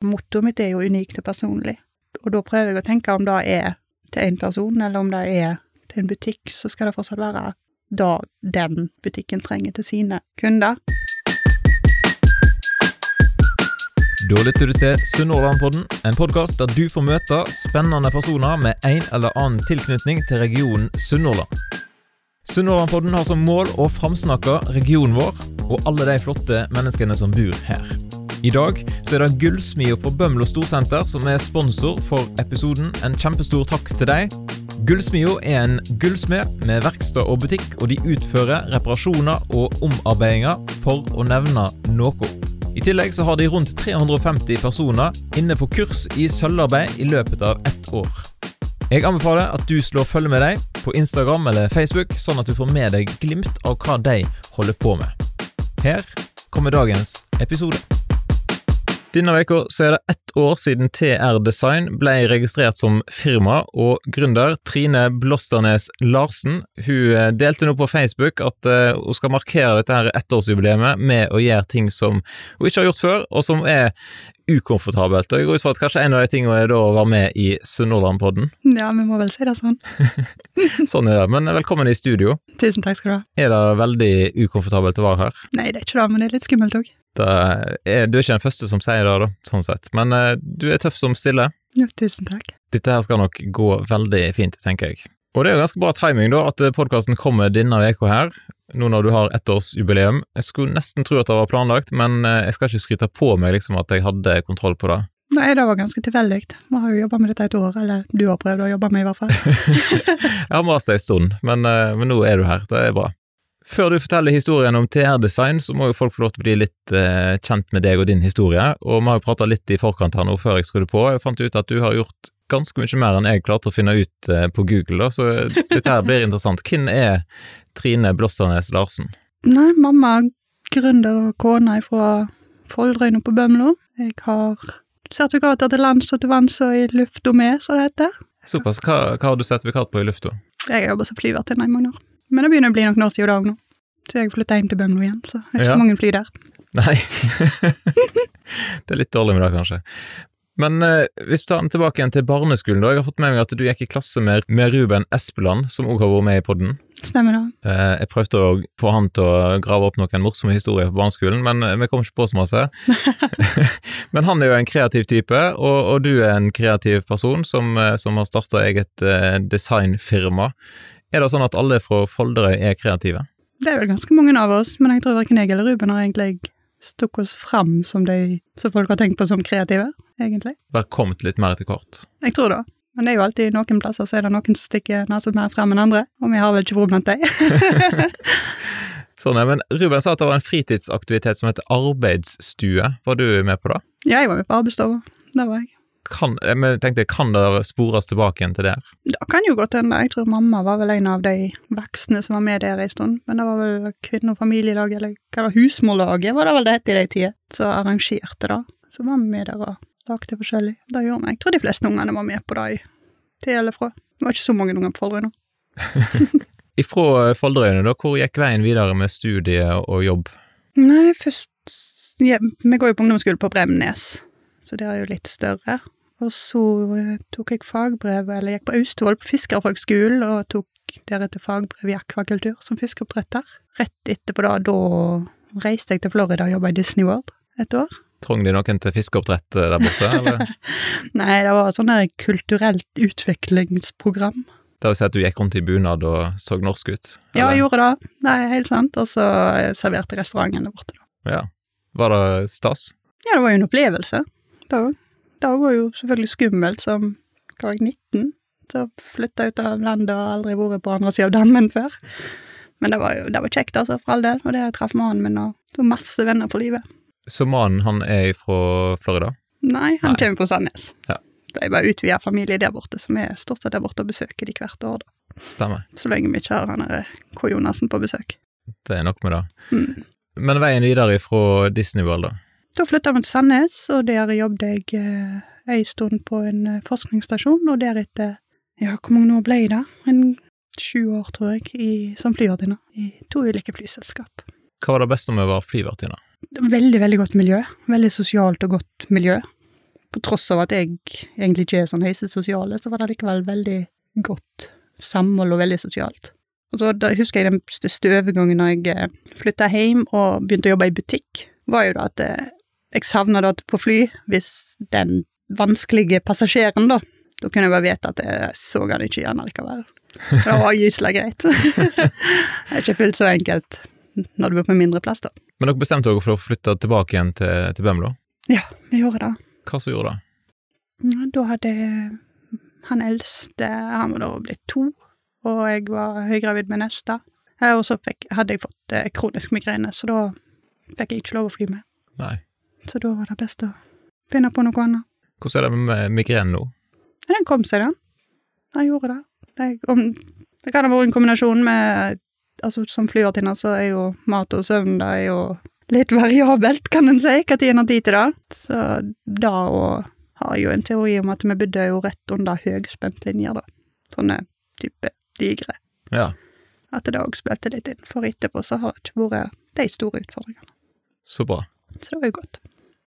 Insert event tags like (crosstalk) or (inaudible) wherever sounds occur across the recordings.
Mottoet mitt er jo unikt og personlig, og da prøver jeg å tenke om det er til én person, eller om det er til en butikk, så skal det fortsatt være det den butikken trenger til sine kunder. Da lytter du til Sunnhordlandpodden, en podkast der du får møte spennende personer med en eller annen tilknytning til regionen Sunnhordland. Sunnhordlandpodden har som mål å framsnakke regionen vår og alle de flotte menneskene som bor her. I dag så er det Gullsmia på Bømlo Storsenter som er sponsor for episoden. En kjempestor takk til deg. Gullsmia er en gullsmed med verksted og butikk, og de utfører reparasjoner og omarbeidinger, for å nevne noe. I tillegg så har de rundt 350 personer inne på kurs i sølvarbeid i løpet av ett år. Jeg anbefaler at du slår følge med dem på Instagram eller Facebook, sånn at du får med deg glimt av hva de holder på med. Her kommer dagens episode. Denne uka er det ett år siden TR Design ble registrert som firma, og gründer Trine Blåsternes Larsen hun eh, delte nå på Facebook at uh, hun skal markere dette her ettårsjubileet med å gjøre ting som hun ikke har gjort før, og som er ukomfortabelt. Og jeg går ut fra at kanskje en av de tingene er da å være med i Sunnhordlandpodden. Ja, vi må vel si det sånn. (laughs) sånn er det. Men velkommen i studio. Tusen takk skal du ha. Er det veldig ukomfortabelt å være her? Nei, det er ikke det, men det er litt skummelt òg. Er, du er ikke den første som sier det, da, sånn sett. Men uh, du er tøff som stiller. Ja, tusen takk. Dette her skal nok gå veldig fint, tenker jeg. Og det er jo ganske bra timing, da, at podkasten kommer denne uka her, nå når du har ettårsjubileum. Jeg skulle nesten tro at det var planlagt, men jeg skal ikke skryte på meg liksom at jeg hadde kontroll på det. Nei, det var ganske tilfeldig. Vi har jo jobba med dette et år, eller du har prøvd å jobbe med, i hvert fall. (laughs) jeg har mast ei stund, men, men nå er du her. Det er bra. Før du forteller historien om TR-design, så må jo folk få lov til å bli litt eh, kjent med deg og din historie. Og vi har jo prata litt i forkant her nå før jeg skrudde på. Jeg fant ut at du har gjort ganske mye mer enn jeg klarte å finne ut eh, på Google, da, så dette her blir interessant. Hvem er Trine Blåsternes Larsen? Nei, mamma er gründer og kone fra Foldrøyna på Bømlo. Jeg har sertifikater til lands og til vanns og i lufta med, som det heter. Såpass. Hva, hva, har du sertifikat på i lufta? Jeg har jobba som flyvertinne i mange år. Men det begynner å bli noen år siden òg nå. Så jeg flytta hjem til Bømlo igjen, så det er ikke ja. så mange fly der. Nei. (laughs) det er litt dårlig med det, kanskje. Men eh, hvis vi tar den tilbake igjen til barneskolen, da. Jeg har fått med meg at du gikk i klasse med, med Ruben Espeland, som òg har vært med i podden. Stemmer det. Eh, jeg prøvde å få han til å grave opp noen morsomme historier på barneskolen, men eh, vi kom ikke på så masse. (laughs) men han er jo en kreativ type, og, og du er en kreativ person som, eh, som har starta eget eh, designfirma. Er det sånn at alle fra Folderøy er kreative? Det er vel ganske mange av oss, men jeg tror verken jeg eller Ruben har egentlig stukket oss fram som de som folk har tenkt på som kreative, egentlig. Bare kommet litt mer til kort? Jeg tror det. Men det er jo alltid noen plasser så er det noen som stikker nesa mer frem enn andre, og vi har vel ikke vært blant dem. (laughs) sånn, ja, men Ruben sa at det var en fritidsaktivitet som heter arbeidsstue. Var du med på det? Ja, jeg var med på arbeidsstua. Det var jeg kan, jeg tenkte, kan det spores tilbake igjen til der? Det kan jo godt hende. Jeg tror mamma var vel en av de voksne som var med der en stund. Men det var vel kvinne- og familielaget, eller hva var husmorlaget, var det vel det het i de tider, som arrangerte det. Så var vi med der og lagde forskjellig. Det gjorde vi. Jeg tror de fleste ungene var med på det til eller fra. Det var ikke så mange unger på Folderøy nå. (laughs) Ifra Folderøyene, da, hvor gikk veien videre med studie og jobb? Nei, først ja, Vi går jo på ungdomsskole på Bremnes, så det er jo litt større. Og så eh, tok jeg fagbrev, eller gikk på Austevoll på fiskerfagskolen, og tok deretter fagbrev i akvakultur som fiskeoppdretter. Rett etterpå da, da reiste jeg til Florida og jobba i Disney World et år. Trong de noen til fiskeoppdrett eh, der borte, eller? (laughs) Nei, det var sånn kulturelt utviklingsprogram. Det vil si at du gikk rundt i bunad og så norsk ut? Eller? Ja, jeg gjorde det. Det er helt sant. Og så serverte restauranten der borte, da. Ja. Var det stas? Ja, det var jo en opplevelse, òg. Det var jo selvfølgelig skummelt som hva var jeg, 19, så flytta ut av landet og aldri vært på andre sida av dammen før. Men det var jo det var kjekt, altså, for all del, og det traff mannen min, og så masse venner for livet. Så mannen, han er fra Florida? Nei, han Nei. kommer fra Sandnes. Ja. Det er bare utvida familie der borte, som er stort sett der borte og besøker de hvert år, da. Stemmer. Så lenge vi ikke har han derre K. Jonassen på besøk. Det er nok med det. Mm. Men veien videre fra Disney World, da? Da flytta vi til Sandnes, og der jobbet jeg eh, ei stund på en eh, forskningsstasjon, og deretter, ja, hvor mange år ble det? En sju år, tror jeg, i, som flyvertinne i to ulike flyselskap. Hva var det beste med å være flyvertinne? Veldig, veldig godt miljø. Veldig sosialt og godt miljø. på tross av at jeg egentlig ikke er sånn heisesosiale, så var det likevel veldig godt samhold og veldig sosialt. Og så da husker jeg den største overgangen da jeg flytta hjem og begynte å jobbe i butikk, var jo da at eh, jeg savna det på fly, hvis den vanskelige passasjeren, da, da kunne jeg bare vite at jeg så han ikke igjen allikevel. Det var gysla greit. (laughs) det er ikke fullt så enkelt når du bor på mindre plass, da. Men dere bestemte dere for å flytte tilbake igjen til, til Bømlo? Ja, vi gjorde det. Hva som gjorde det? Da hadde han eldste Han var da blitt to, og jeg var høygravid med neste. Og så fikk, hadde jeg fått eh, kronisk migrene, så da fikk jeg ikke lov å fly med. Nei. Så da var det best å finne på noe annet. Hvordan er det med migrenen nå? Den kom seg, den. Den gjorde det. Det, om, det kan ha vært en kombinasjon med Altså, som flyvertinne så er jo mat og søvn det er jo litt variabelt, kan en si, når en har tid til det. Så da og har jo en teori om at vi bodde jo rett under høyspentlinjer, da. Sånne type digre. Ja, At det òg spilte litt inn. For etterpå så har det ikke vært de store utfordringene. så bra. Så det var jo godt.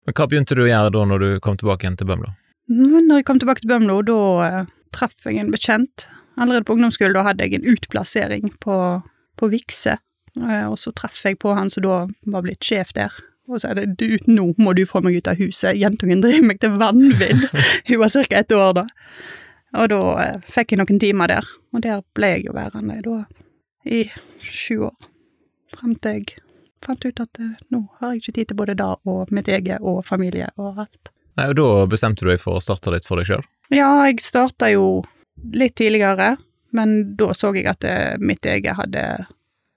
Men hva begynte du å gjøre da når du kom tilbake igjen til Bømlo? Når jeg kom tilbake til Bømlo, da eh, traff jeg en bekjent. Allerede på ungdomsskolen da hadde jeg en utplassering på, på Vikse, eh, og så traff jeg på han som da var blitt sjef der. Og så sa det du, nå må du få meg ut av huset, jentungen driver meg til vanvidd. (laughs) Hun var ca. ett år da. Og da eh, fikk jeg noen timer der, og der ble jeg jo værende da i sju år. Frem til jeg fant ut at eh, nå har jeg ikke tid til både det og mitt eget og familie og alt. Nei, og da bestemte du deg for å starte litt for deg sjøl? Ja, jeg starta jo litt tidligere, men da så jeg at eh, mitt eget hadde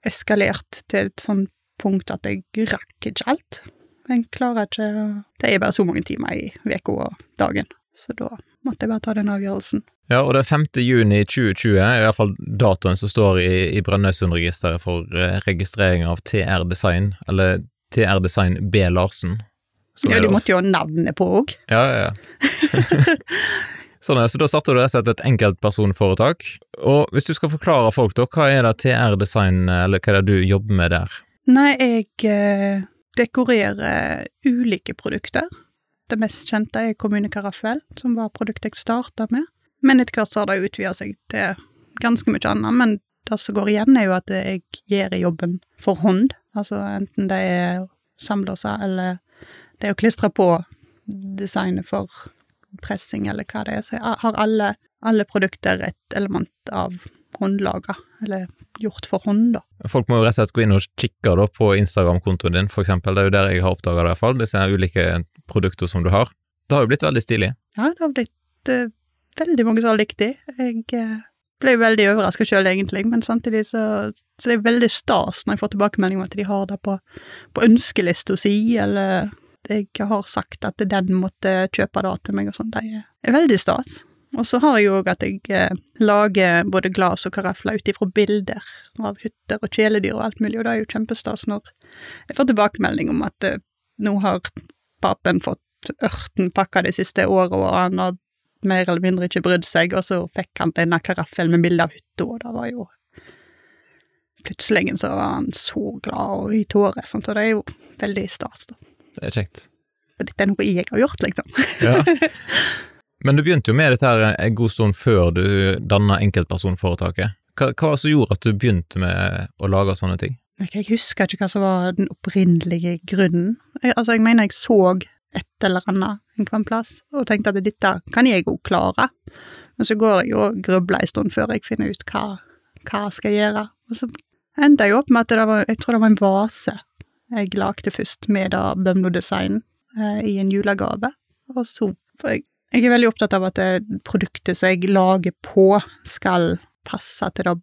eskalert til et sånt punkt at jeg rakk ikke alt. Jeg klarer ikke Det er bare så mange timer i uka og dagen, så da måtte jeg bare ta den avgjørelsen. Ja, og det er 5. juni 2020, er fall datoen som står i, i Brønnøysundregisteret for eh, registrering av TR Design, eller TR Design B. Larsen. Ja, de måtte jo ha navnet på òg. Ja, ja, ja. (laughs) sånn så da starter du rett og slett et enkeltpersonforetak. Og hvis du skal forklare folk, da, hva er det TR Design, eller hva er det du jobber med der? Nei, jeg eh, dekorerer ulike produkter. Det mest kjente er Kommune Kommunekaraffel, som var produktet jeg starta med. Men etter hvert så har det utvida seg til ganske mye annet. Men det som går igjen, er jo at jeg gjør jobben for hånd. Altså enten det er samlåser eller det er å klistre på designet for pressing, eller hva det er. Så jeg har alle, alle produkter et element av håndlaga, eller gjort for hånd, da. Folk må jo rett og slett gå inn og kikke da på Instagram-kontoen din, for eksempel. Det er jo der jeg har oppdaga det, fall. Disse ulike produkter som du har. Det har jo blitt veldig stilig. Ja, det har blitt uh, veldig mange som har likt de. Jeg uh, ble veldig overraska sjøl, egentlig, men samtidig så, så det er veldig stas når jeg får tilbakemelding om at de har det på, på ønskelista si, eller jeg har sagt at den måtte kjøpe det til meg og sånn. Det er- veldig stas. Og så har jeg jo òg at jeg eh, lager både glass og karafler ut ifra bilder av hytter og kjæledyr og alt mulig, og det er jo kjempestas når jeg får tilbakemelding om at eh, nå har papen fått ørten pakka det siste året, og han har mer eller mindre ikke brydd seg, og så fikk han denne karaffelen med bilde av hytta, og det var jo Plutselig så var han så glad og i tårer, og det er jo veldig stas, da. Det er kjekt. For dette er noe jeg har gjort, liksom. Ja. (laughs) Men du begynte jo med dette her en god stund før du danna enkeltpersonforetaket. Hva, hva var det som gjorde at du begynte med å lage sånne ting? Jeg husker ikke hva som var den opprinnelige grunnen. Jeg, altså, jeg mener jeg så et eller annet en kvann plass, og tenkte at dette kan jeg òg klare. Men så går jeg jo og grubler en stund før jeg finner ut hva, hva jeg skal gjøre. Og så endte jeg opp med at det var, jeg tror det var en vase jeg lagde først med da Bømlo-design eh, i en julegave. Og så, for jeg, jeg er veldig opptatt av at det produktet som jeg lager på, skal passe til det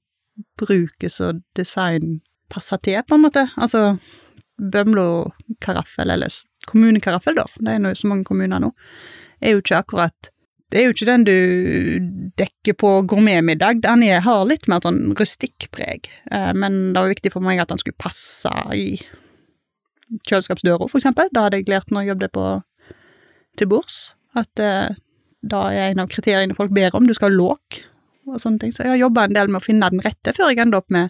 bruket som design passer til, på en måte. Altså, Bømlo-karaffel, eller kommunekaraffel, da, det er jo så mange kommuner nå, er jo ikke akkurat det er jo ikke den du dekker på gourmetmiddag. Den har litt mer sånn rustikkpreg, eh, men det var viktig for meg at den skulle passe i kjøleskapsdøra, for eksempel. Det hadde jeg lært når jeg jobbet på til bords, at eh, er en av kriteriene folk ber om, du skal ha låk og sånne ting. Så jeg har jobba en del med å finne den rette, før jeg ender opp med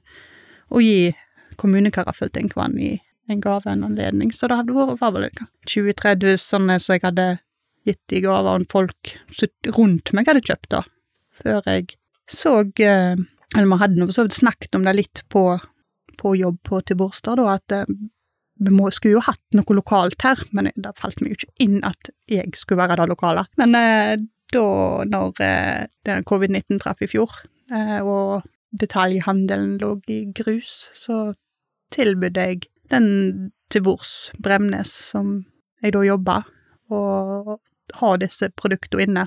å gi kommunekaraffel til en kvann i en gave, en anledning. Så det hadde vært vel 20-30 sånne som jeg hadde gitt i gaver, og folk rundt meg hadde kjøpt da, før jeg så eh, Eller vi hadde for så vidt snakket om det litt på, på jobb på til Borstad, da, at eh, vi må, skulle jo hatt noe lokalt her, men det falt meg jo ikke inn at jeg skulle være det lokale. Men eh, da, når eh, covid-19 traff i fjor, og detaljhandelen lå i grus, så tilbød jeg den til bords, Bremnes, som jeg da jobba, og har disse produktene inne.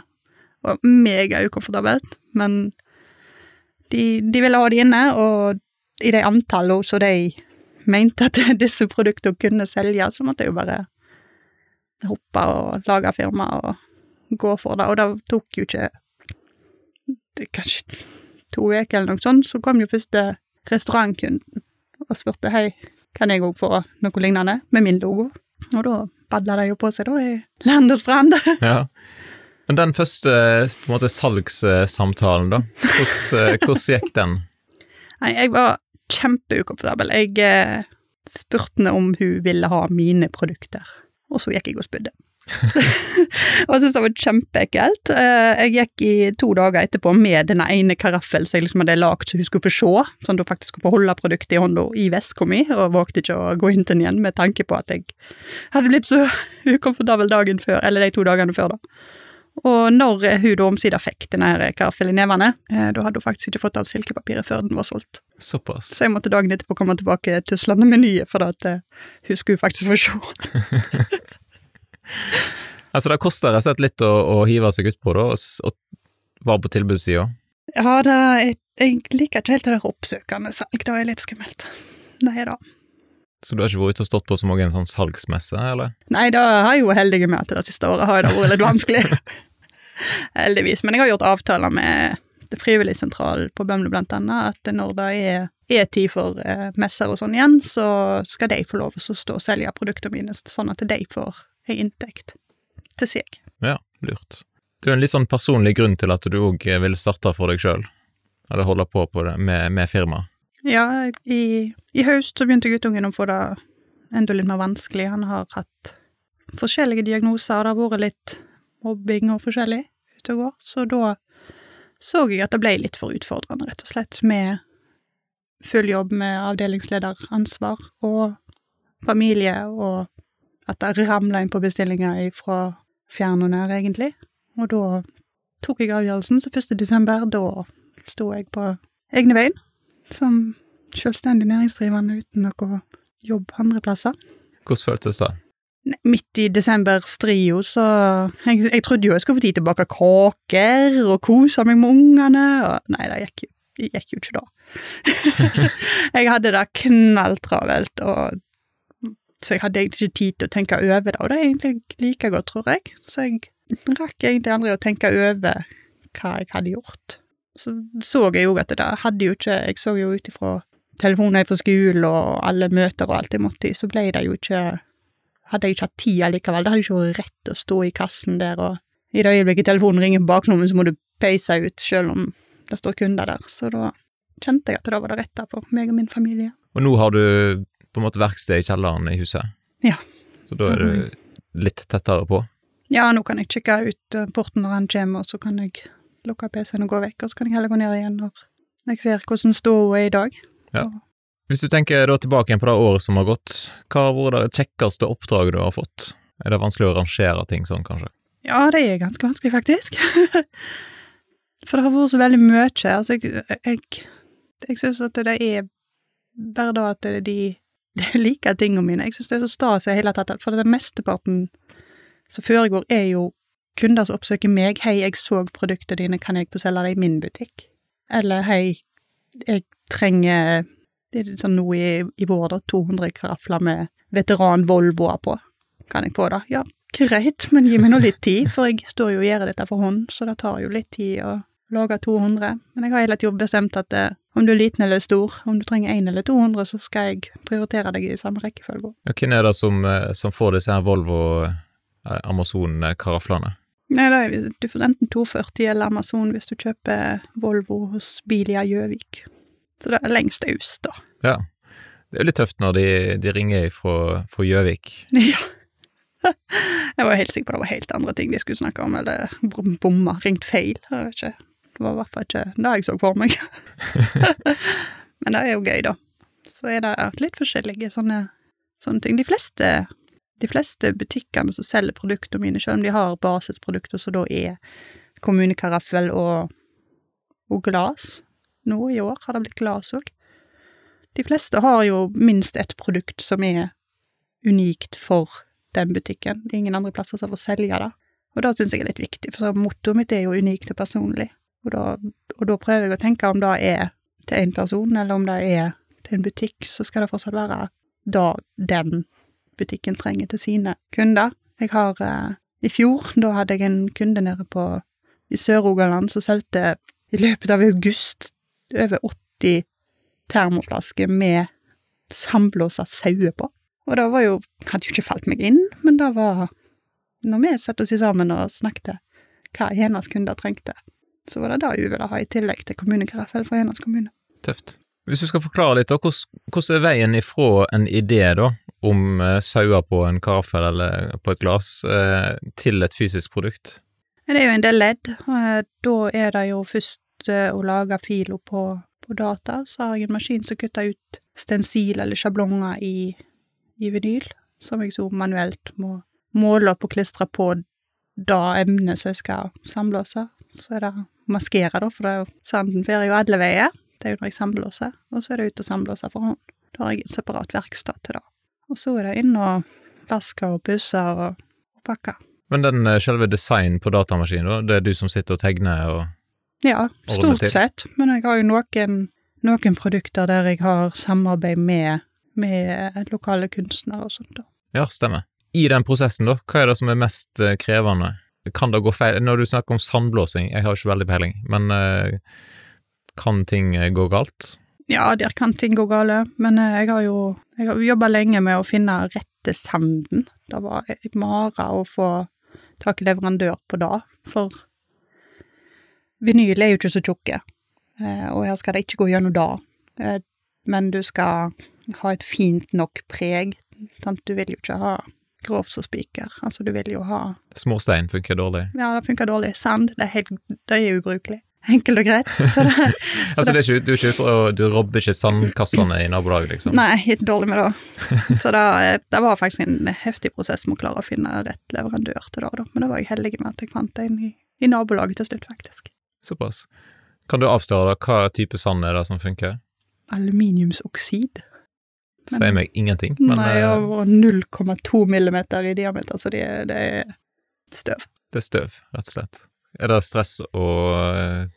Det var mega ukomfortabelt, men de, de ville ha de inne, og i de antallene som de mente at (laughs) disse produktene kunne selge, så måtte jeg jo bare hoppe og lage firma og gå for det, og det tok jo ikke det, kanskje to uker eller noe sånt, så kom jo første restaurantkunden og spurte hei, kan jeg òg få noe lignende, med min logo? Og da badla det jo på seg, da, i land og strand. (laughs) ja. Men den første på en måte salgssamtalen, da, hvordan, eh, hvordan gikk den? Nei, jeg var kjempeukomfortabel. Jeg eh, spurte henne om hun ville ha mine produkter, og så gikk jeg og spydde. (laughs) og syntes det var kjempeekkelt. Eh, jeg gikk i to dager etterpå med denne ene karaffelen som jeg liksom hadde lagd så hun skulle få se, sånn at hun faktisk skulle få holde produktet i hånda i veska mi, og vågte ikke å gå inn til den igjen med tanke på at jeg hadde blitt så ukomfortabel dagen før, eller de to dagene før, da. Og når hun da omsider fikk denne karaffelen i nevene, eh, da hadde hun faktisk ikke fått av silkepapiret før den var solgt. Såpass. Så jeg måtte dagen etterpå komme tilbake tuslende med nye, for at uh, hun skulle faktisk få se. (laughs) (laughs) altså, det koster rett og slett litt å, å, hive seg utpå, da, og, og være på tilbudssida? Ja, det, jeg, jeg liker ikke helt det der oppsøkende salg, det er litt skummelt. Nei da. Så du har ikke vært ute og stått på så mange sånn salgsmesse, eller? Nei, da har jeg jo heldig med at det siste året har det vært litt vanskelig. (laughs) Heldigvis. Men jeg har gjort avtaler med det Frivilligsentralen på Bømlo blant annet, at når det er, er tid for eh, messer og sånn igjen, så skal de få lov til å stå og selge produktene mine, sånn at de får ei inntekt til seg. Ja, lurt. Det er jo en litt sånn personlig grunn til at du òg vil starte for deg sjøl, eller holde på, på det, med, med firma? Ja, i, i, høst så begynte guttungen å få det enda litt mer vanskelig. Han har hatt forskjellige diagnoser, det har vært litt mobbing og forskjellig ute og går, så da så jeg at det ble litt for utfordrende, rett og slett, med full jobb med avdelingslederansvar og familie og at det ramla inn på bestillinger fra fjern og nær, egentlig. Og da tok jeg avgjørelsen, så 1. desember, da sto jeg på egne bein som selvstendig næringsdrivende uten noe jobb andre plasser. Hvordan føltes det? Midt i desember-strio, så jeg, jeg, trodde jo jeg skulle få tid til å bake kaker og kose meg med ungene, og nei, det gikk jo, det gikk jo ikke da. (laughs) jeg hadde det knalltravelt, og så jeg hadde egentlig ikke tid til å tenke over det, og det er egentlig like godt, tror jeg. Så jeg rakk egentlig aldri å tenke over hva jeg hadde gjort. Så så jeg jo at det hadde jo ikke Jeg så jo ut ifra telefoner fra skolen og alle møter og alt jeg måtte i, så ble det jo ikke Hadde jeg ikke hatt tid allikevel. Det hadde ikke vært rett å stå i kassen der, og i det øyeblikket telefonen ringer på baklommen, så må du peise ut, selv om det står kunder der. Så da kjente jeg at det var det rette for meg og min familie. Og nå har du på en måte verksted i kjelleren i huset. Ja. Så da er du litt tettere på? Ja, nå kan jeg kikke ut eh, porten når han kommer, og så kan jeg lukke PC-en og gå vekk, og så kan jeg heller gå ned igjen når jeg ser hvordan ståa er i dag. Ja. Hvis du tenker da tilbake igjen på det året som har gått, hva har vært det kjekkeste oppdraget du har fått? Er det vanskelig å rangere ting sånn, kanskje? Ja, det er ganske vanskelig, faktisk. (laughs) For det har vært så veldig mye. Altså, jeg, jeg, jeg syns at det er bare da at det er de (laughs) det liker jeg tingene mine. Jeg syns det er så stas i hele tatt, for det mesteparten som foregår, er jo kunder som oppsøker meg. 'Hei, jeg så produktene dine, kan jeg få selge det i min butikk?' Eller 'Hei, jeg trenger Det er sånn nå i, i vår, da, 200 karafler med veteran Volvoer på. Kan jeg få det? Ja, greit, men gi meg nå litt tid, for jeg står jo og gjør dette for hånd, så det tar jo litt tid å lage 200. Men jeg har hele tiden bestemt at det, om du er liten eller stor, om du trenger 1 eller 200, så skal jeg prioritere deg i samme rekkefølge. Ja, hvem er det som, eh, som får disse her Volvo eh, Amazon-karaflene? Nei, da, du får enten 240 eller Amazon hvis du kjøper Volvo hos Bilia Gjøvik. Så det er lengst øst, da. Ja. Det er jo litt tøft når de, de ringer fra Gjøvik. (laughs) Ja. Jeg var helt sikker på det var helt andre ting de skulle snakke om, eller bom- bomma, ringt feil. Jeg vet ikke. Det var i hvert fall ikke det jeg så for meg. (laughs) Men det er jo gøy, da. Så er det litt forskjellige sånne, sånne ting. De fleste, de fleste butikkene som selger produktene mine, selv om de har basisprodukter som da er kommunekaraffel og, og glass Nå i år har det blitt glass òg. De fleste har jo minst ett produkt som er unikt for den butikken. Det er ingen andre plasser som får selge det. Og det syns jeg er litt viktig, for mottoet mitt er jo unikt og personlig. Og da, og da prøver jeg å tenke om det er til én person, eller om det er til en butikk, så skal det fortsatt være det den butikken trenger til sine kunder. Jeg har eh, I fjor, da hadde jeg en kunde nede på i Sør-Rogaland som solgte i løpet av august over 80 termoflasker med sandblåsa sauer på. Og det var jo Hadde jo ikke falt meg inn, men det var Når vi satte oss sammen og snakket hva hennes kunder trengte, så var det det hun ville ha, i tillegg til kommunekaraffel fra hennes kommune. Tøft. Hvis du skal forklare litt, da, hvordan, er veien ifra en idé da, om eh, sauer på en karaffel eller på et glass, eh, til et fysisk produkt? Det er jo en del ledd. Eh, Da er det jo først å lage filo på, på data. Så har jeg en maskin som kutter ut stensil eller sjablonger i, i vinyl, som jeg så manuelt må måle opp og klistre på det emnet som jeg skal samblåse. Så er det maskere, da, for det er jo, sanden fører jo alle veier. Det er jo når jeg samblåser. Og så er det ut og samblåse for hånd. Da har jeg et separat verksted til det. Og så er det inn og vaske og pusse og, og pakke. Men den eh, selve design på datamaskinen, da, det er du som sitter og tegner og Ja, stort sett. Men jeg har jo noen, noen produkter der jeg har samarbeid med, med lokale kunstnere og sånt. da. Ja, stemmer. I den prosessen, da, hva er det som er mest eh, krevende? Kan det gå feil? Når du snakker om sandblåsing, jeg har ikke veldig peiling, men eh, kan ting eh, gå galt? Ja, der kan ting gå gale, men eh, jeg har jo jobba lenge med å finne rette sanden. Det var et mare å få tak i leverandør på det, for vinyl er jo ikke så tjukke, og her skal det ikke gå gjennom det. Men du skal ha et fint nok preg. Sant? Du vil jo ikke ha grovt som spiker. Altså, du vil jo ha Småstein funker dårlig. Ja, det funker dårlig. Sand, det er, helt, det er ubrukelig. Enkelt og greit. Så det, så (laughs) Altså, det ikke, du, ikke, du robber ikke sandkassene i nabolaget, liksom? Nei, helt dårlig med det. Så det, det var faktisk en heftig prosess med å klare å finne rett leverandør til det, da. Men da var jeg heldig med at jeg fant en i, i nabolaget til slutt, faktisk. Såpass. Kan du avsløre da, hva type sand er det som funker? Aluminiumsoksid. Sier meg ingenting, men Nei, og over 0,2 millimeter i diameter, så det, det er støv. det er støv, rett og slett. Er det stress å eh,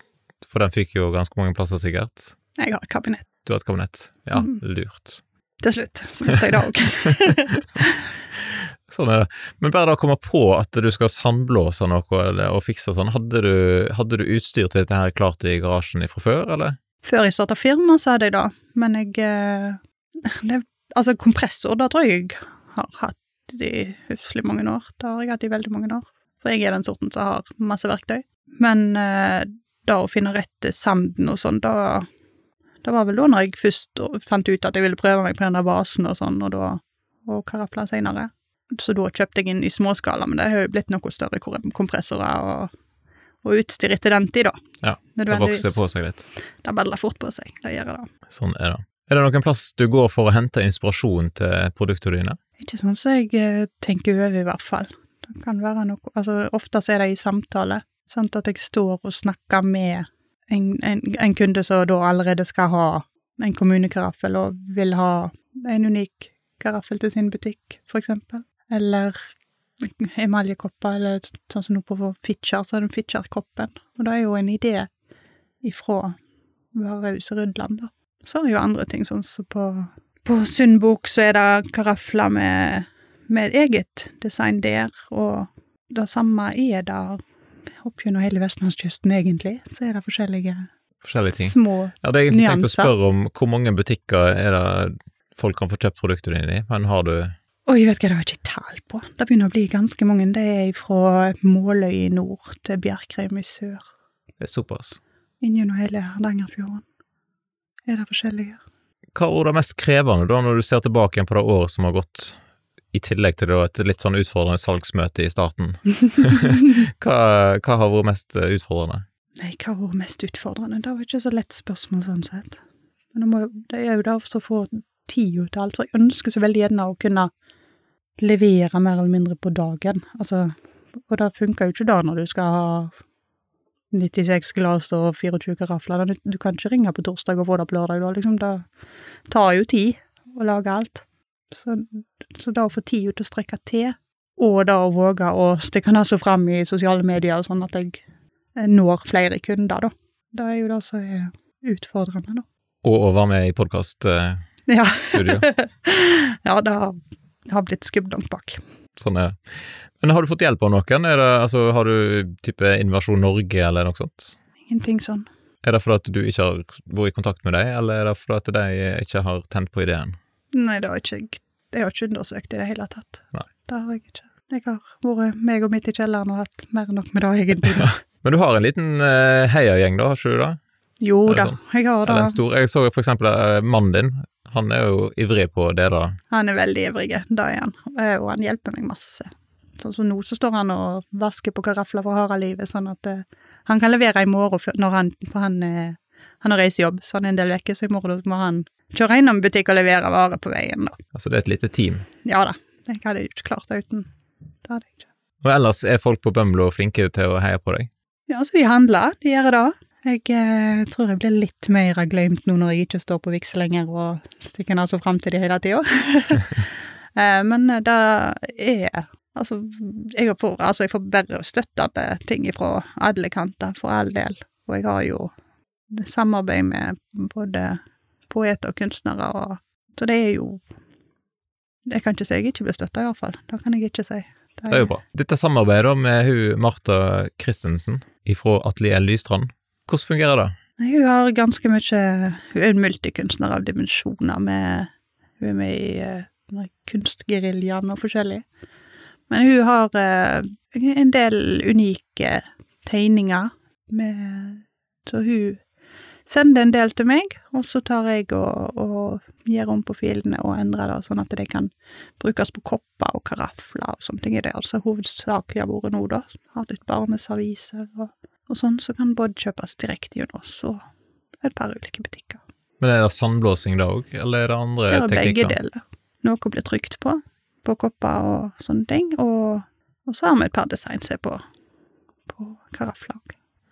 For den fikk jo ganske mange plasser, sikkert. Jeg har et kabinett Du har et kabinett. Ja, mm. lurt. til slutt, så måtte jeg det òg. (laughs) (laughs) Sånn er det. Men bare da å komme på at du skal sandblåse noe eller, og fikse sånn, hadde du, hadde du utstyr til dette her klart i garasjen fra før, eller? Før jeg starta firma, så hadde jeg det, men jeg det, Altså, kompressor, da tror jeg jeg har hatt i høflig mange år. Det har jeg hatt i veldig mange år. For jeg er den sorten som har masse verktøy. Men eh, da å finne rett til sanden og sånn, da Det var vel da når jeg først fant ut at jeg ville prøve meg på den der vasen og sånn, og da Og karafler seinere. Så da kjøpte jeg inn i småskala, men det har jo blitt noe større kompressorer og, og utstyr etter den tid, da. Ja, Det vokser på seg litt. Det baller fort på seg, det gjør det. Sånn er det. Er det noen plass du går for å hente inspirasjon til produktene dine? Ikke sånn som jeg eh, tenker over, i hvert fall. Det kan være noe Altså, ofte er det i samtale. Sant, at jeg står og snakker med en, en, en kunde som da allerede skal ha en kommunekaraffel, og vil ha en unik karaffel til sin butikk, for eksempel. Eller emaljekopper, eller sånn som nå på Fitcher, så er det Fitcher-koppen. Og det er jo en idé ifra Varhaus og Rydland, da. Så er det jo andre ting, sånn som på på Sundbok så er det karafler med, med eget design der, og det samme er det opp gjennom hele vestlandskysten, egentlig. Så er det forskjellige Forskjellige ting. små Jeg hadde egentlig tenkt å spørre om hvor mange butikker er det folk kan få kjøpt produktene dine i, men har du Oi, vet du hva, det har jeg ikke tall på. Det begynner å bli ganske mange. Det er fra Måløy i nord til Bjerkreim i sør. Det er såpass. Inn gjennom hele Hardangerfjorden er det forskjellige. Hva var det mest krevende da, når du ser tilbake igjen på det året som har gått i tillegg til et litt sånn utfordrende salgsmøte i starten, (laughs) hva, hva har vært mest eh, utfordrende? Nei, hva har vært mest utfordrende? Det var ikke så lett spørsmål sånn sett. Men det, må, det er jo derfor å få tid ut alt, for jeg ønsker så veldig gjerne å kunne levere mer eller mindre på dagen. Altså, og det funker jo ikke da når du skal ha 96 glass og 24 karafler. Du kan ikke ringe på torsdag og få det på lørdag da, liksom. Det tar jo tid å lage alt. Så, så da å få tid til å strekke til, og da å våge å stikke nesa fram i sosiale medier og sånn at jeg eh, når flere kunder, da. Det er jo det som er utfordrende, da. Og å være med i podkaststudio. Ja. (laughs) ja, det har, det har blitt skubblangt bak. Sånn er det. Men har du fått hjelp av noen? Det, altså, har du type Invasjon Norge eller noe sånt? Ingenting sånn. Er det fordi du ikke har vært i kontakt med dem, eller er det fordi de ikke har tent på ideen? Nei, det har ikke jeg har ikke undersøkt i det hele tatt. Nei. Det har jeg ikke. Jeg har vært meg og mitt i kjelleren og hatt mer enn nok med det, egentlig. (laughs) Men du har en liten uh, heiagjeng, da, har ikke du det? Jo da, sånn? jeg har Eller en stor Jeg så for eksempel eh, mannen din. Han er jo ivrig på det, da. Han er veldig ivrig, da er han. Eh, Og han hjelper meg masse. Sånn som nå så står han og vasker på karafler for harde livet, sånn at uh, han kan levere i morgen når han For han, uh, han har reisejobb, så han er en del vekke, så i morgen må han kjøre innom butikk og levere varer på veien, da. Altså, det er et lite team. Ja da. Jeg hadde jo ikke klart det uten. Det hadde jeg ikke. Og ellers er folk på Bømlo flinke til å heie på deg. Ja, så de handler, de gjør det. Jeg eh, tror jeg blir litt mer glemt nå når jeg ikke står på vigsel lenger og stikker nesa fram til de hele tida. (laughs) eh, men eh, det er Altså, jeg får, altså, jeg får bare støttende ting fra alle kanter, for all del. Og jeg har jo samarbeid med både poeter og kunstnere, og Så det er jo Jeg kan ikke si jeg ikke blir støtta, iallfall. Det kan jeg ikke si. Det er jo bra. Dette samarbeidet med hun Martha Christensen fra Atelier Lystrand, hvordan fungerer det? Hun har ganske mye Hun er en multikunstner av dimensjoner. Med, hun er med i uh, kunstgeriljaen og forskjellig. Men hun har uh, en del unike tegninger med Så hun sender en del til meg, og så tar jeg og, og gjør om på filene og endrer det, sånn at de kan brukes på kopper og karafler og sånne ting. Det er altså hovedsakelig har vært nå, da. Har litt barneserviser og og sånn, så kan både kjøpes direkte gjennom oss og et par ulike butikker. Men er det sandblåsing da òg, eller er det andre teknikker? Det er begge deler. Noe blir trykt på, på kopper og sånne ting, og, og så har vi et par design som er på, på karafler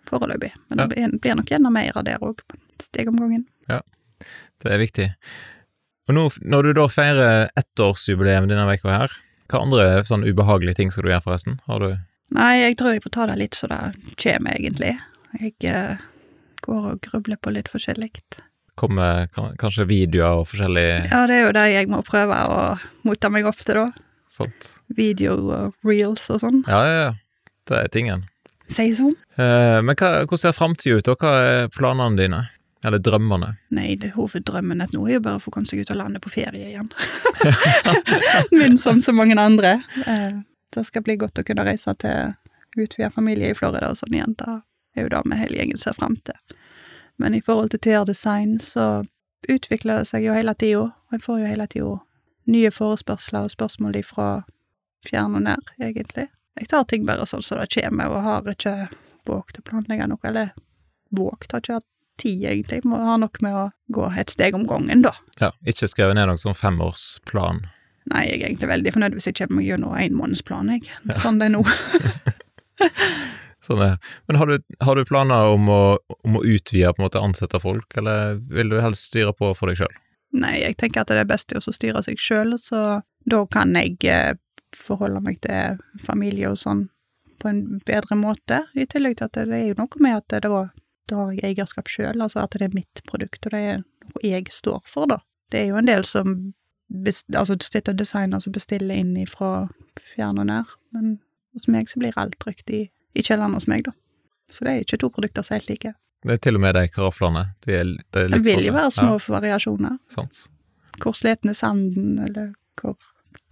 foreløpig. Men det blir, nok gjerne mer av det òg, steg om gangen. Ja, Det er viktig. Og nå, når du da feirer ettårsjubileum denne uka her, hva andre sånn ubehagelige ting skal du gjøre forresten? Har du Nei, jeg tror jeg får ta det litt så det kommer, egentlig. Jeg eh, går og grubler på litt forskjellig. Kommer kanskje videoer og forskjellig Ja, det er jo det jeg må prøve å motta meg opp til, da. sånt? Video og reels og sånn. Ja, ja, ja. Det er tingen. Sies hun. Eh, men hva, hvordan ser framtida ut, og hva er planene dine? Eller drømmene? Nei, det hoveddrømmen at nå er jo bare å få komme seg ut av landet på ferie igjen. (laughs) Min som så mange andre. Eh, det skal bli godt å kunne reise til utvida familie i Florida og sånn igjen. Det er jo det vi hele gjengen ser fram til. Men i forhold til TR-design så utvikler det seg jo hele tida, og jeg får jo hele tida nye forespørsler og spørsmål ifra fjern og nær, egentlig. Jeg tar ting bare sånn som det kommer, og har ikke våget å planlegge noe, eller våget, har ikke hatt tid, egentlig. Må ha nok med å gå et steg om gangen, da. Ja, ikke skrevet ned noen sånn femårsplan. Nei, jeg er egentlig veldig fornøyd hvis jeg kommer meg gjennom en månedsplan, jeg. Sånn det er nå. (laughs) Sånn er. Men har du, har du planer om å, om å utvide, på en måte ansette folk, eller vil du helst styre på for deg sjøl? Nei, jeg tenker at det er best å styre seg sjøl, så da kan jeg eh, forholde meg til familie og sånn på en bedre måte. I tillegg til at det er jo noe med at det da, da har jeg eierskap sjøl, altså at det er mitt produkt, og det er noe jeg står for, da. Det er jo en del som best, altså sitter og designer og bestiller inn fra fjern og nær, men hos meg så blir alt trygt i, i kjelleren hos meg, da. Så det er ikke to produkter som er helt like. Det er til og med de karaflene. De er, det Det vil jo være små variasjoner. Sans. Hvor sliten er sanden, eller hvor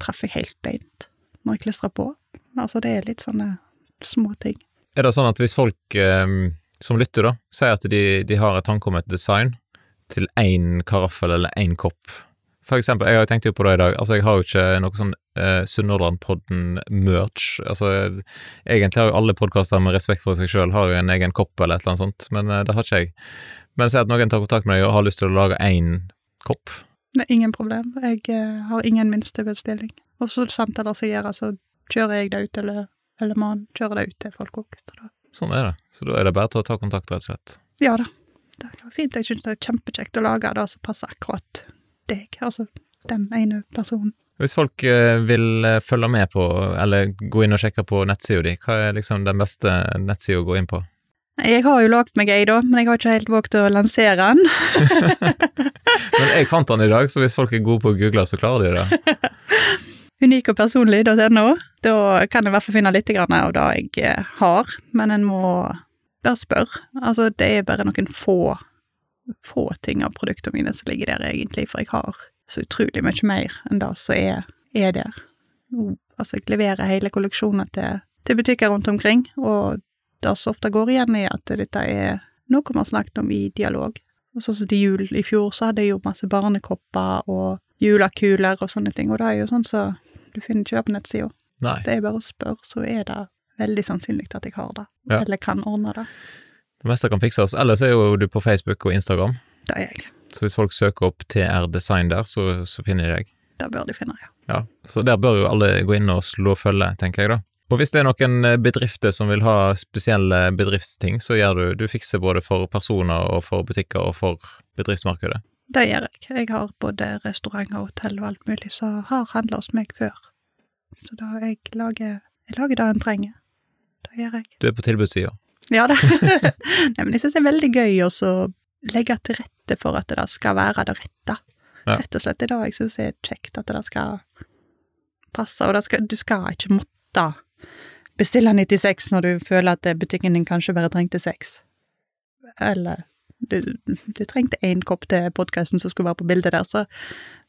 treffer jeg helt beint når jeg klistrer på. Altså, det er litt sånne små ting. Er det sånn at hvis folk eh, som lytter, da, sier at de, de har et tanke om et design til én karaffel eller én kopp, For eksempel, jeg har tenkt jo på det i dag, altså jeg har jo ikke noe sånn uh, Sunnhordlandpodden-merch. Altså, egentlig har jo alle podkaster med respekt for seg sjøl har jo en egen kopp eller et eller annet sånt, men uh, det har ikke jeg. Men si at noen tar kontakt med deg og har lyst til å lage én kopp. Det er ingen problem. Jeg uh, har ingen minstebestilling. Og så samtaler som gjøres, så kjører jeg det ut, eller, eller man kjører det ut til folk òg. Sånn er det. Så da er det bare til å ta kontakt, rett og slett. Ja da. Det er fint. Jeg synes det er kjempekjekt å lage det som passer akkurat deg, altså den ene personen. Hvis folk uh, vil uh, følge med på, eller gå inn og sjekke på nettsida di, hva er liksom den beste nettsida å gå inn på? Jeg har jo lagd meg ei, da, men jeg har ikke helt våget å lansere den. (laughs) men jeg fant den i dag, så hvis folk er gode på å google, så klarer de det. (laughs) Unik og personlig.no. Da kan jeg i hvert fall finne litt av det jeg eh, har, men en må bare spørre. Altså, det er bare noen få få ting av produktene mine som ligger der, egentlig, for jeg har så utrolig mye mer enn det som er, er der. Altså, jeg leverer hele kolleksjoner til, til, butikker rundt omkring, og det som ofte går igjen, er at dette er noe vi har snakket om i dialog. Og sånn som til jul i fjor, så hadde jeg jo masse barnekopper og julekuler og sånne ting, og det er jo sånn så du finner ikke det på nettsida. Det er bare å spørre, så er det veldig sannsynlig at jeg har det, ja. eller kan ordne det. Det meste kan fikses. Ellers er jo du på Facebook og Instagram. Det er jeg. Så hvis folk søker opp TR Design der, så, så finner de deg. Det bør de finne, ja. ja. Så der bør jo alle gå inn og slå følge, tenker jeg da. Og hvis det er noen eh, bedrifter som vil ha spesielle bedriftsting, så gjør du Du fikser både for personer og for butikker og for bedriftsmarkedet? Det gjør jeg. Jeg har både restauranter og hotell og alt mulig som har handla hos meg før. Så da jeg lager jeg lager det en trenger. Det gjør jeg. Du er på tilbudssida? Ja da. (laughs) Nei, men jeg syns det er veldig gøy å legge til rette for at det skal være det rette. Ja. Rett og slett. Det er da jeg syns er kjekt, at det skal passe. Og skal, du skal ikke måtte bestille 96 når du føler at butikken din kanskje bare trengte 6. Eller du, du trengte én kopp til podkasten som skulle være på bildet der, så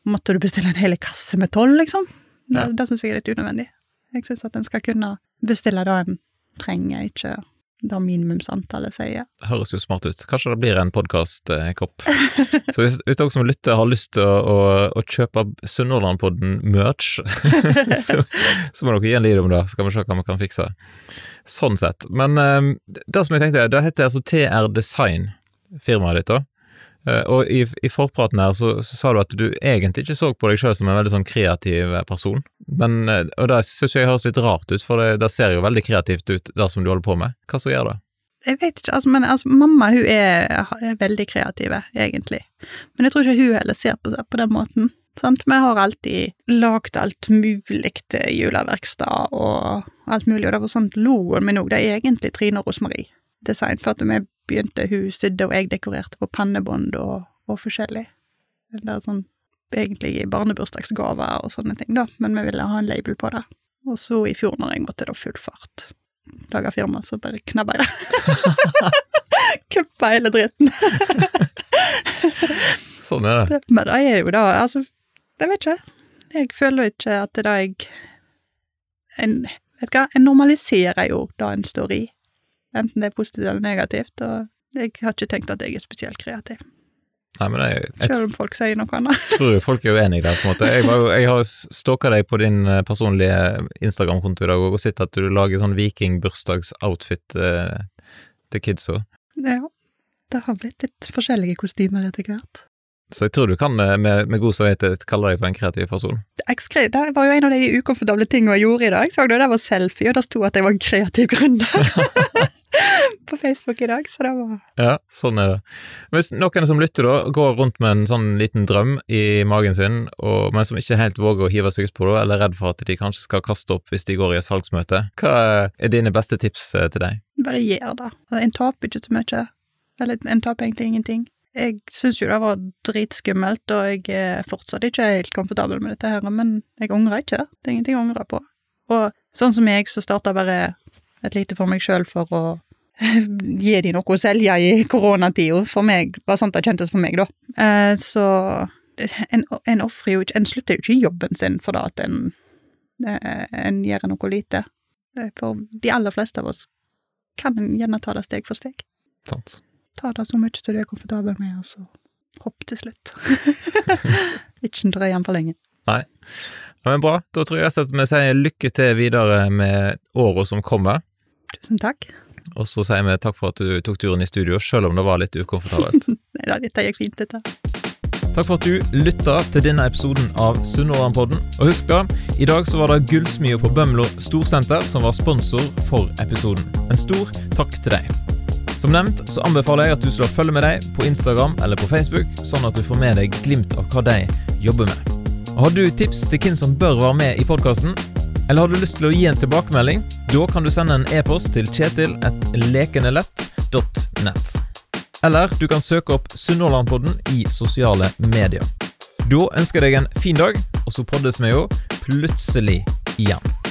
måtte du bestille en hel kasse med tolv, liksom. Det, ja. det syns jeg er litt unødvendig. Jeg syns at en skal kunne bestille det en trenger, ikke det minimumsantallet sier. Det høres jo smart ut. Kanskje det blir en podkastkopp. Så hvis, hvis, dere som lytter har lyst til å, å, å kjøpe Sunnhordlandpodden merch, (laughs) så, så, må dere gi en lyd om det, så kan vi se hva vi kan fikse. Sånn sett. Men um, det som jeg tenkte, det heter altså TR Design, firmaet ditt, da. Uh, og i, i forpraten her så, så, sa du at du egentlig ikke så på deg sjøl som en veldig sånn kreativ person. Men, uh, og det syns jeg høres litt rart ut, for det, det, ser jo veldig kreativt ut, det som du holder på med. Hva så gjør det? Jeg vet ikke, altså, men altså, mamma hun er, er veldig kreativ, egentlig. Men jeg tror ikke hun heller ser på seg på den måten. Sant? Vi har alltid lagd alt mulig til juleverkstad og alt mulig, og det var sånn logoen min òg, det er egentlig Trine Rosmarie design, for at vi begynte, hun sydde, og jeg dekorerte på pannebånd og, og forskjellig. Det er sånn egentlig barnebursdagsgaver og sånne ting, da, men vi ville ha en label på det. Og så i fjor, når jeg måtte da full fart lage firma, så bare knabba jeg det. (laughs) Kuppa hele dritten. (laughs) sånn er det. Men det er jo da, altså, jeg vet ikke. Jeg føler ikke at det er da jeg en, Vet du hva, en normaliserer jo det en står i enten det er positivt eller negativt, og jeg har ikke tenkt at jeg er spesielt kreativ. Nei, men jeg, jeg, Selv om folk sier noe annet. Tror folk er uenige der, på en måte. Jeg, var, jeg har stalka deg på din eh, personlige Instagram-konto i dag og sett at du lager sånn vikingbursdagsoutfit eh, til kidsa. Ja. Det har blitt litt forskjellige kostymer etter hvert. Så jeg tror du kan eh, med, med god samvittighet kalle deg for en kreativ person. Jeg skrev, Det var jo en av de ukomfortable tingene jeg gjorde i dag. Så det der var selfie, og det sto at jeg var en kreativ gründer. (laughs) (laughs) på Facebook i dag, så det var Ja, sånn er det. Hvis noen som lytter, da, går rundt med en sånn liten drøm i magen sin, og, men som ikke helt våger å hive seg ut på det, eller er redd for at de kanskje skal kaste opp hvis de går i et salgsmøte, hva er dine beste tips eh, til deg? Bare gjør det. En taper ikke så mye. Eller en taper egentlig ingenting. Jeg syns jo det var dritskummelt, og jeg er fortsatt ikke helt komfortabel med dette her, men jeg angrer ikke. Det er ingenting å angre på. Og sånn som jeg, så starta bare et lite for meg sjøl for å (laughs) gi de noe å selge i koronatida. For meg var sånt det kjentes for meg, da. Eh, så en, en jo ikke En slutter jo ikke jobben sin for det at en, eh, en gjør noe lite. For de aller fleste av oss kan en gjerne ta det steg for steg. Sant. Ta det så mye som du er komfortabel med, og så hopp til slutt. (laughs) Ikke drøy den for lenge. Ja, men bra. Da tror jeg at vi sier lykke til videre med åra som kommer. Tusen takk. Og så sier vi takk for at du tok turen i studio, selv om det var litt ukomfortabelt. Nei da, dette gikk fint, dette. Takk for at du lytta til denne episoden av Sunnhordlandpodden. Og husk da, i dag så var det Gullsmia på Bømlo Storsenter som var sponsor for episoden. En stor takk til deg. Som nevnt så anbefaler jeg at du slår følge med deg på Instagram eller på Facebook, sånn at du får med deg glimt av hva de jobber med. Og Har du tips til hvem som bør være med i podkasten, eller har du lyst til å gi en tilbakemelding, da kan du sende en e-post til kjetil.lekenelett.nett. Eller du kan søke opp Sunnhordlandpodden i sosiale medier. Da ønsker jeg deg en fin dag, og så poddes vi jo plutselig igjen.